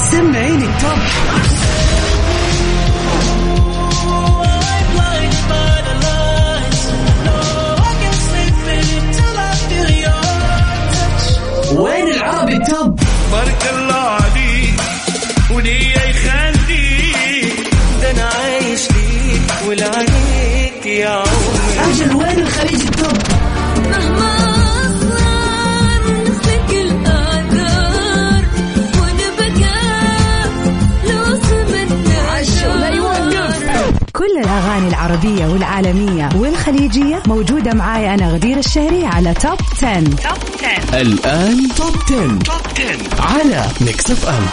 سمعيني التوب وين العربي التوب بارك الله العربية والعالمية والخليجية موجودة معاي أنا غدير الشهري على Top 10. الآن Top 10. Top 10 على Mix FM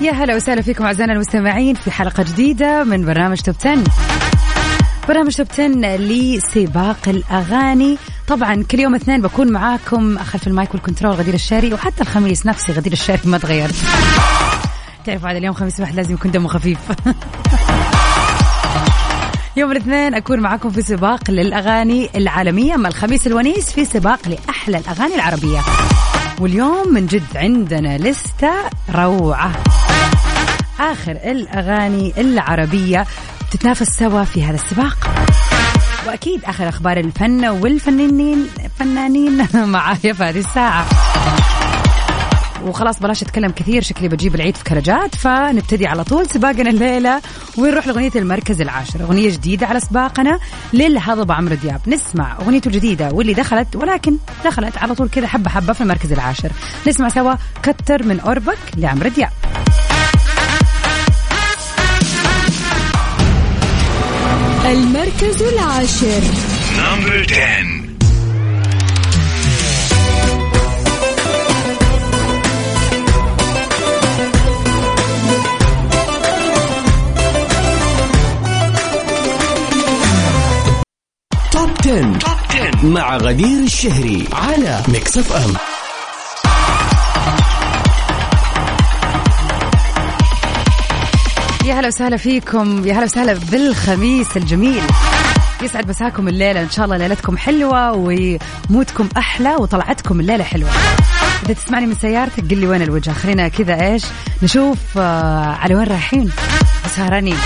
يا هلا وسهلا فيكم أعزائنا المستمعين في حلقة جديدة من برنامج Top 10. برنامج Top 10 لسباق الأغاني طبعا كل يوم اثنين بكون معاكم خلف ال mic وال control غدير الشهري وحتى الخميس نفسي غدير الشهري ما تغيرت تعرف هذا اليوم خميس واحد لازم يكون دمه خفيف. يوم الاثنين أكون معاكم في سباق للأغاني العالمية أما الخميس الونيس في سباق لأحلى الأغاني العربية. واليوم من جد عندنا لستة روعة. آخر الأغاني العربية تتنافس سوا في هذا السباق. وأكيد آخر أخبار الفن والفنانين فنانين معايا في هذه الساعة. وخلاص بلاش أتكلم كثير شكلي بجيب العيد في كرجات فنبتدي على طول سباقنا الليلة. ونروح لأغنية المركز العاشر. أغنية جديدة على سباقنا للهضبه عمرو دياب. نسمع أغنيته الجديدة واللي دخلت ولكن دخلت على طول كذا حبة حبة في المركز العاشر. نسمع سوا كتر من قربك لعمرو دياب. المركز العاشر. number 10 Top 10. Top 10 مع غدير الشهري على Mix FM يا هلا وسهلا فيكم يا هلا وسهلا بالخميس الجميل. يسعد مساكم الليلة إن شاء الله ليلتكم حلوة ومودكم أحلى وطلعتكم الليلة حلوة. إذا تسمعني من سيارتك قل لي وين الوجهة خلينا كذا إيش؟ نشوف آه على وين رايحين. سهرانين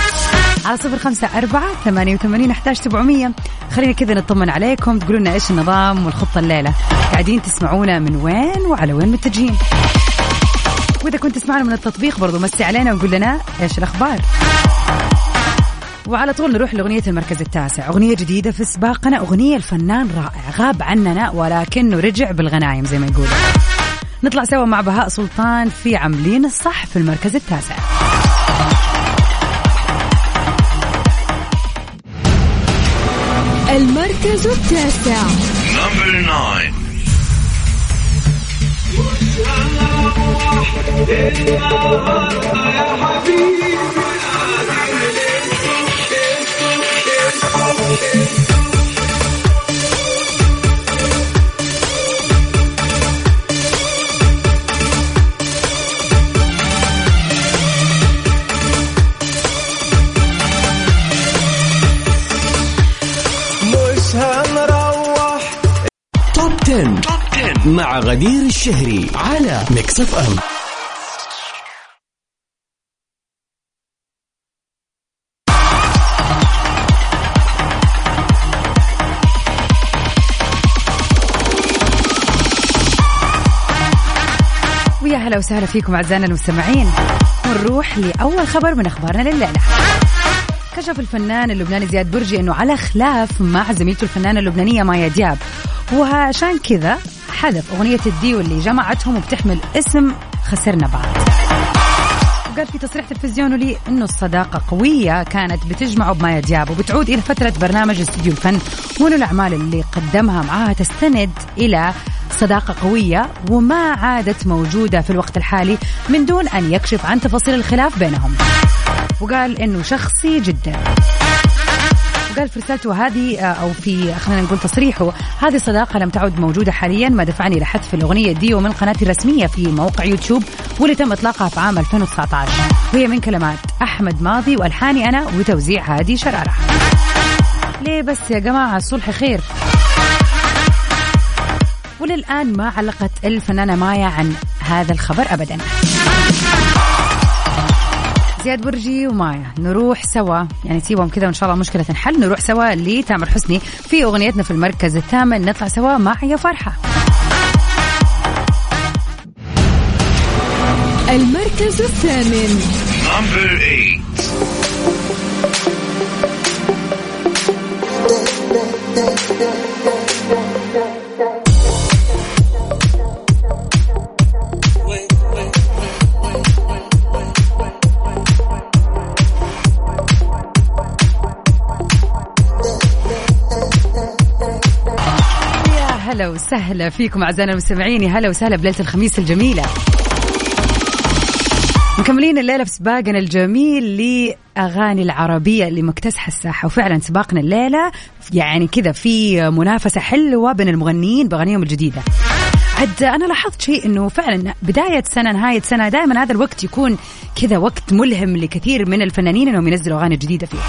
على صفر خمسة أربعة ثمانية وثمانين أحداش سبعمية. خلينا كذا نطمن عليكم تقولوا لنا إيش النظام والخطة الليلة. قاعدين تسمعونا من وين وعلى وين متجهين. وإذا كنت تسمعنا من التطبيق برضو مسي علينا وقول لنا إيش الأخبار. وعلى طول نروح لأغنية المركز التاسع. أغنية جديدة في سباقنا أغنية الفنان رائع غاب عننا ولكنه رجع بالغنايم زي ما يقولوا. نطلع سوا مع بهاء سلطان في عاملين الصح في المركز التاسع. المركز التاسع. نمبر 9 مش هنروح Top 10. توب 10 مع غدير الشهري على Mix FM ويا هلا وسهلا فيكم أعزائنا المستمعين. ونروح لأول خبر من أخبارنا لليلة. كشف الفنان اللبناني زياد برجي إنه على خلاف مع زميلته الفنانة اللبنانية مايا دياب. وعشان كذا حذف أغنية الديو اللي جمعتهم وبتحمل اسم خسرنا بعض وقال في تصريح تلفزيوني لي إنه الصداقة قوية كانت بتجمعه بمايا دياب وبتعود إلى فترة برنامج استوديو الفن وانه الأعمال اللي قدمها معاها تستند إلى صداقة قوية وما عادت موجودة في الوقت الحالي من دون أن يكشف عن تفاصيل الخلاف بينهم. وقال إنه شخصي جدا. وقال في رسالته هذه آه، أو في خلينا نقول تصريحه هذه الصداقة لم تعد موجودة حاليا ما دفعني إلى حذف الأغنية ديو من قناتي الرسمية في موقع يوتيوب واللي تم إطلاقها في عام 2019 وهي من كلمات أحمد ماضي وألحاني أنا وتوزيع هادي شرارة. ليه بس يا جماعة؟ الصلح خير. وللآن ما علقت الفنانة مايا عن هذا الخبر أبدا. زياد برجي ومايا نروح سوا. يعني سيبهم كذا وإن شاء الله مشكلة تنحل. نروح سوا لتامر حسني في أغنيتنا في المركز الثامن. نطلع سوا مع يا فرحة. المركز الثامن. Number 8. وسهلا فيكم أعزائنا المستمعين. هلا وسهلا بليلة الخميس الجميلة. مكملين الليلة في سباقنا الجميل لأغاني العربية اللي مكتسحه الساحة. وفعلا سباقنا الليلة يعني كذا في منافسة حلوة بين المغنيين بأغانيهم الجديدة. عد أنا لاحظت شيء إنه فعلا بداية سنة نهاية سنة دائما هذا الوقت يكون كذا وقت ملهم لكثير من الفنانين إنهم ينزلوا أغاني جديدة فيه.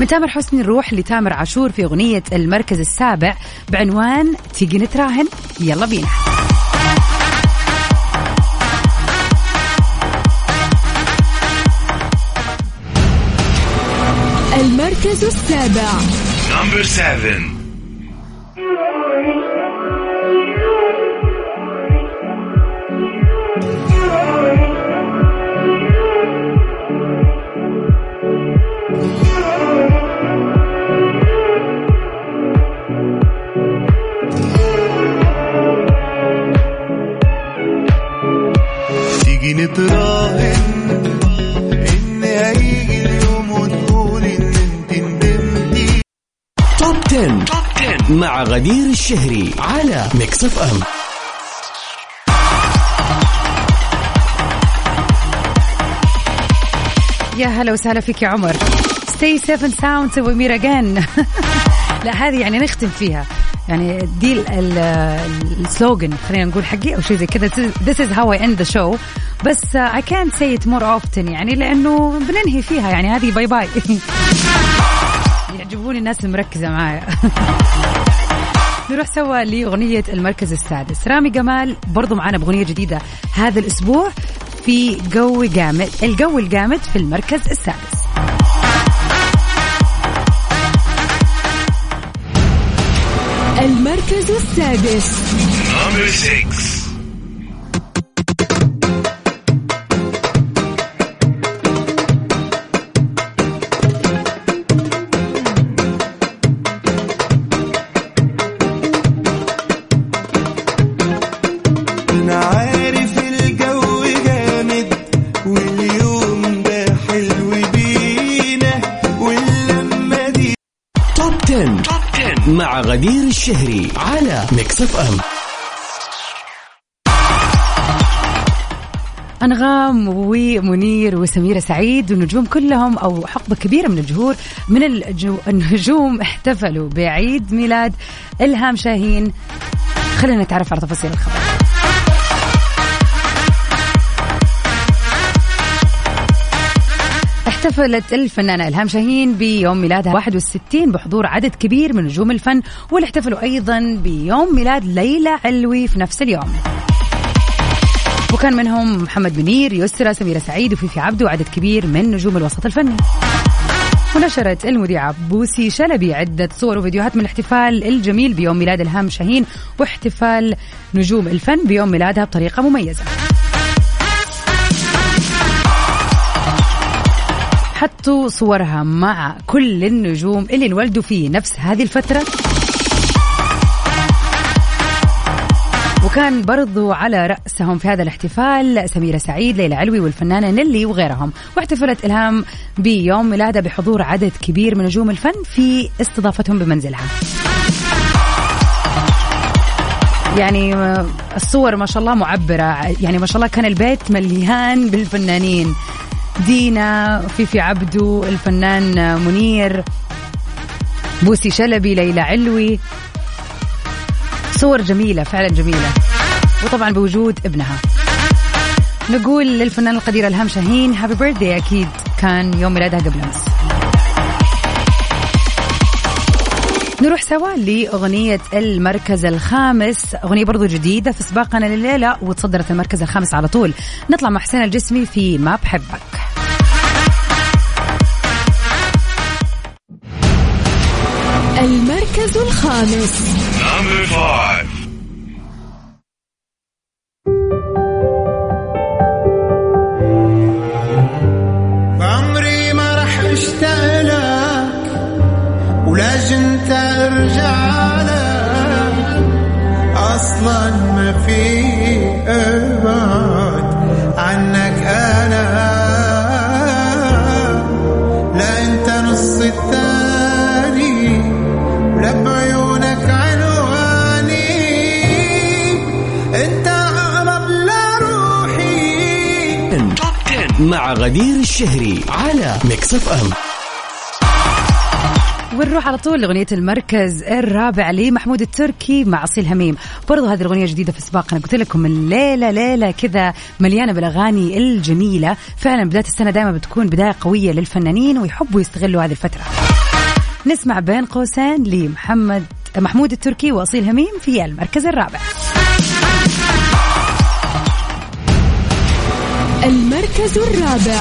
من تامر حسني نروح لتامر عاشور في أغنية المركز السابع بعنوان تيجي نتراهن. يلا بينا. المركز السابع. Number 7. Mix FM. يا هلا وسهلا فيك يا عمر. Safe and sound till we meet again. لا هذه يعني نختم فيها. يعني دي ال- ال- ال slogan خلينا نقول حقي أو شيء زي كذا. This is how I end the show. بس uh, I can't say it more often يعني لأنه بننهي فيها. يعني هذه bye bye يعجبوني الناس المركزة معايا. نروح سوا لأغنية المركز السادس. رامي جمال برضو معانا بأغنية جديدة هذا الأسبوع في جو جامد الجو الجامد في المركز السادس. المركز السادس. أنغام ومنير وسميرة سعيد والنجوم كلهم أو حقبة كبيرة من الجهور من الجو النجوم احتفلوا بعيد ميلاد إلهام شاهين. خلينا نتعرف على تفاصيل الخبر. احتفلت الفنانة إلهام شاهين بيوم ميلادها 61 بحضور عدد كبير من نجوم الفن واللي احتفلوا أيضا بيوم ميلاد ليلى علوي في نفس اليوم. وكان منهم محمد منير يسرى سميرة سعيد وفيفي عبده وعدد كبير من نجوم الوسط الفني. ونشرت المذيعة بوسي شلبي عدة صور وفيديوهات من الاحتفال الجميل بيوم ميلاد إلهام شاهين واحتفال نجوم الفن بيوم ميلادها بطريقة مميزة. حطوا صورها مع كل النجوم اللي انولدوا في نفس هذه الفترة. وكان برضو على رأسهم في هذا الاحتفال سميرة سعيد ليلى علوي والفنانة نيلي وغيرهم. واحتفلت إلهام بيوم ميلادها بحضور عدد كبير من نجوم الفن في استضافتهم بمنزلها. يعني الصور ما شاء الله معبرة يعني ما شاء الله كان البيت مليان بالفنانين. دينا فيفي عبدو الفنان منير بوسي شلبي ليلى علوي. صور جميلة فعلا جميلة. وطبعا بوجود ابنها. نقول للفنان القدير ألهام شاهين هابي بيرثدي أكيد كان يوم ميلادها قبل أمس. نروح سوا لأغنية المركز الخامس أغنية برضو جديدة في سباقنا لليلة وتصدرت المركز الخامس على طول. نطلع مع حسين الجسمي في ما بحبك. المركز الخامس. عمري ما رح اشتاق لك ولازم ترجع لك أصلا ما في ابعد مع غدير الشهري على Mix FM ونروح على طول لأغنية المركز الرابع لمحمود التركي مع أصيل هميم. برضو هذه الأغنية جديدة في سباقنا قلت لكم الليلة ليلة كذا مليانة بالأغاني الجميلة. فعلا بداية السنة دائما بتكون بداية قوية للفنانين ويحبوا يستغلوا هذه الفترة. نسمع بين قوسين لمحمد محمود التركي وأصيل هميم في المركز الرابع. المركز الرابع.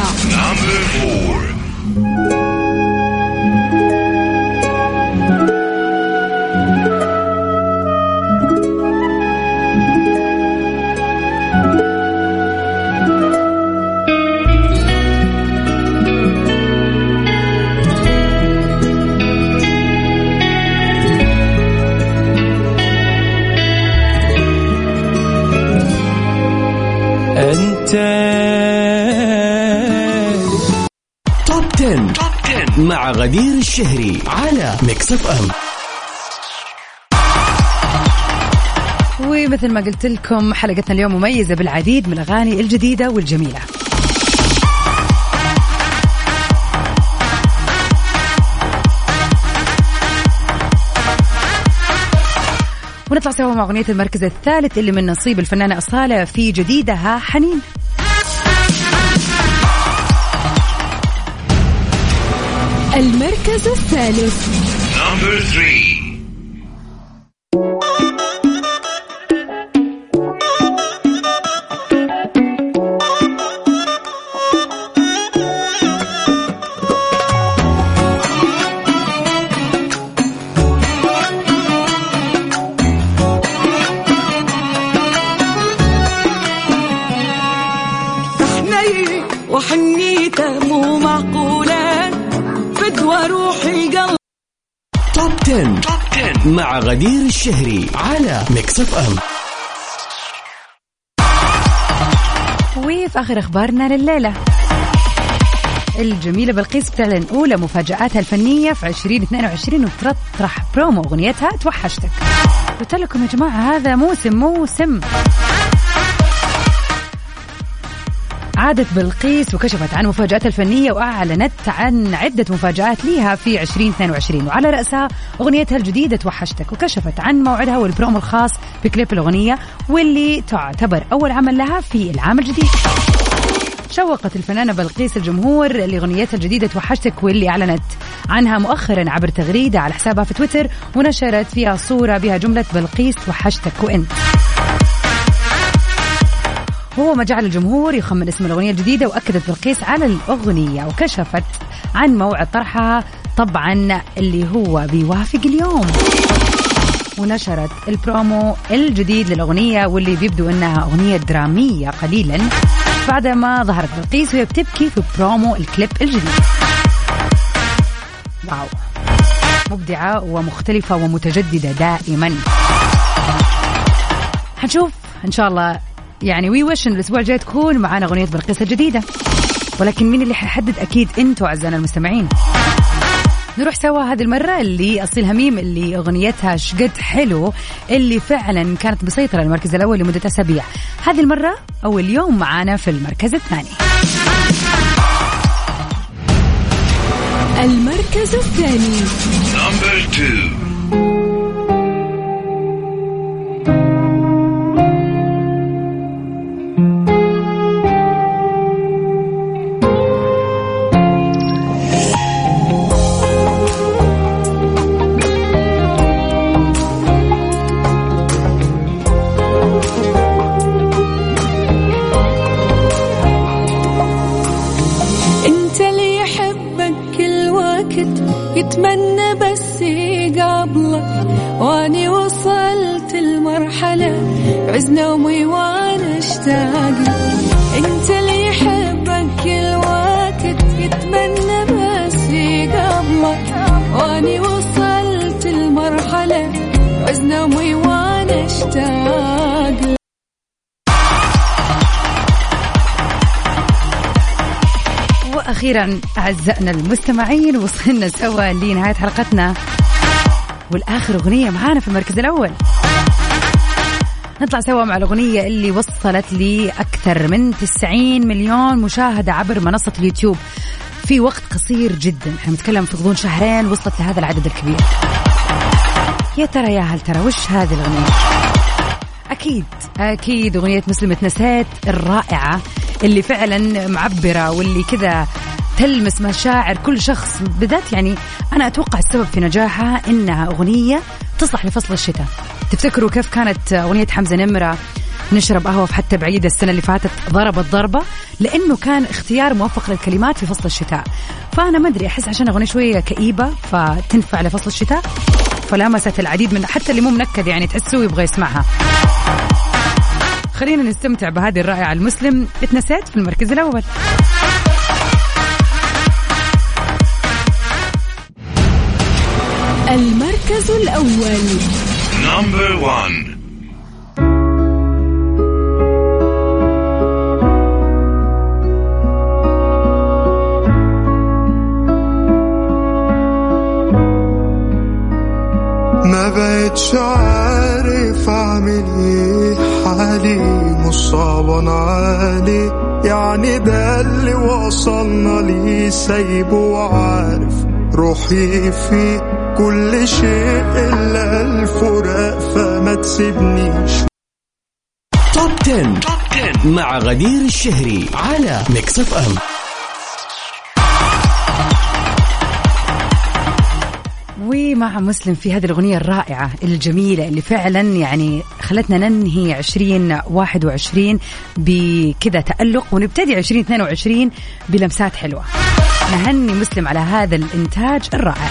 10. مع غدير الشهري على Mix FM ومثل ما قلت لكم حلقتنا اليوم مميزة بالعديد من الأغاني الجديدة والجميلة ونطلع سوا مع أغنية المركز الثالث اللي من نصيب الفنانة أصالة في جديدها حنين المركز الثالث. Mix FM وفي آخر أخبارنا لليلة. الجميلة بلقيس بتعلن أولى مفاجآتها الفنية في 2022 وتطرح برومو أغنيتها توحشتك. قلت لكم يا جماعة هذا موسم موسم. عادت بلقيس وكشفت عن مفاجآتها الفنية وأعلنت عن عدة مفاجآت ليها في 2022 وعلى رأسها أغنيتها الجديدة توحشتك وكشفت عن موعدها والبرومو الخاص بكليب الأغنية واللي تعتبر أول عمل لها في العام الجديد. شوقت الفنانة بلقيس الجمهور لأغنيتها الجديدة توحشتك واللي أعلنت عنها مؤخرا عبر تغريدة على حسابها في تويتر ونشرت فيها صورة بها جملة بلقيس توحشتك وأنت. هو ما جعل الجمهور يخمن اسم الأغنية الجديدة وأكدت بلقيس على الأغنية وكشفت عن موعد طرحها طبعا اللي هو بيوافق اليوم. ونشرت البرومو الجديد للأغنية واللي بيبدو أنها أغنية درامية قليلا بعدما ظهرت بلقيس وهي بتبكي في برومو الكليب الجديد. wow. مبدعة ومختلفة ومتجددة دائما. حنشوف إن شاء الله يعني وي وش إن الأسبوع الجاي تكون معانا أغنية بلقيس الجديده ولكن مين اللي حيحدد؟ أكيد أنتوا أعزائنا المستمعين. نروح سوا هذه المرة اللي أصيل هميم اللي أغنيتها شقد حلو اللي فعلا كانت مسيطرة المركز الأول لمدة أسابيع. هذه المرة أو اليوم معانا في المركز الثاني. المركز الثاني. نومي وأنا اشتاق. وأخيرا أعزائنا المستمعين وصلنا سوا لنهاية حلقتنا. والآخر أغنية معانا في المركز الأول. نطلع سوا مع الأغنية اللي وصلت لي أكثر من 90 مليون مشاهدة عبر منصة اليوتيوب. في وقت قصير جدا. إحنا بنتكلم في غضون شهرين وصلت لهذا العدد الكبير. يا ترى يا هل ترى وش هذه الأغنية؟ أكيد أكيد أغنية مسلمة نسيت الرائعة اللي فعلا معبرة واللي كذا تلمس مشاعر كل شخص بالذات يعني أنا أتوقع السبب في نجاحها إنها أغنية تصلح لفصل الشتاء. تفتكروا كيف كانت أغنية حمزة نمرة نشرب قهوة في حتى بعيده السنة اللي فاتت ضربت ضربه لأنه كان اختيار موفق للكلمات في فصل الشتاء. فأنا ما أدري أحس عشان أغنية شوية كئيبة فتنفع لفصل الشتاء. فلامست العديد من حتى اللي مو منكد يعني تحسه يبغى يسمعها. خلينا نستمتع بهذه الرائعة المسلم. اتنسيت في المركز الأول. المركز الأول. نمبر 1 مش عارف اعمل إيه حالي مصعب علي يعني ده اللي وصلنا ليه سايبه وعارف روحي في كل شيء إلا الفراق فما تسيبنيش Top 10 مع غدير الشهري على Mix FM ومع مسلم في هذه الأغنية الرائعة الجميلة اللي فعلا يعني خلتنا ننهي 2021 بكذا تألق ونبتدي 2022 بلمسات حلوة. نهني مسلم على هذا الإنتاج الرائع.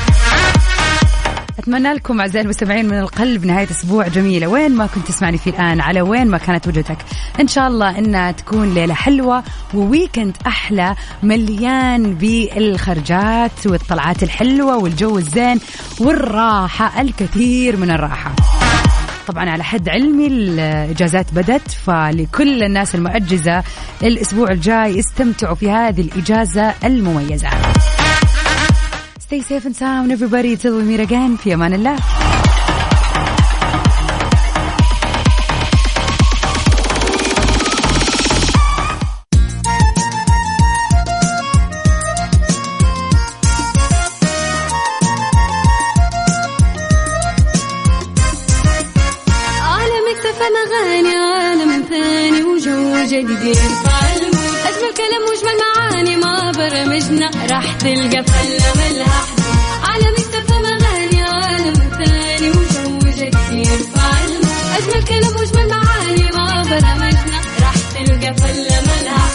أتمنى لكم أعزائي المستمعين من القلب نهاية أسبوع جميلة. وين ما كنت تسمعني في الآن على وين ما كانت وجهتك إن شاء الله إنها تكون ليلة حلوة وويكند أحلى مليان بالخرجات والطلعات الحلوة والجو الزين والراحة الكثير من الراحة. طبعا على حد علمي الإجازات بدت فلكل الناس المؤجزة الأسبوع الجاي استمتعوا في هذه الإجازة المميزة. Stay safe and sound everybody. Till we meet again. في أمان الله اغاني عالم أجمل كلام وأجمل برمجنا راح تلقى فلة ملها حدود. عالم اكتفى اغاني عالم ثاني وجو جديد المود أجمل كلام واجمل معاني ما برمجنا راح تلقى فلة ملها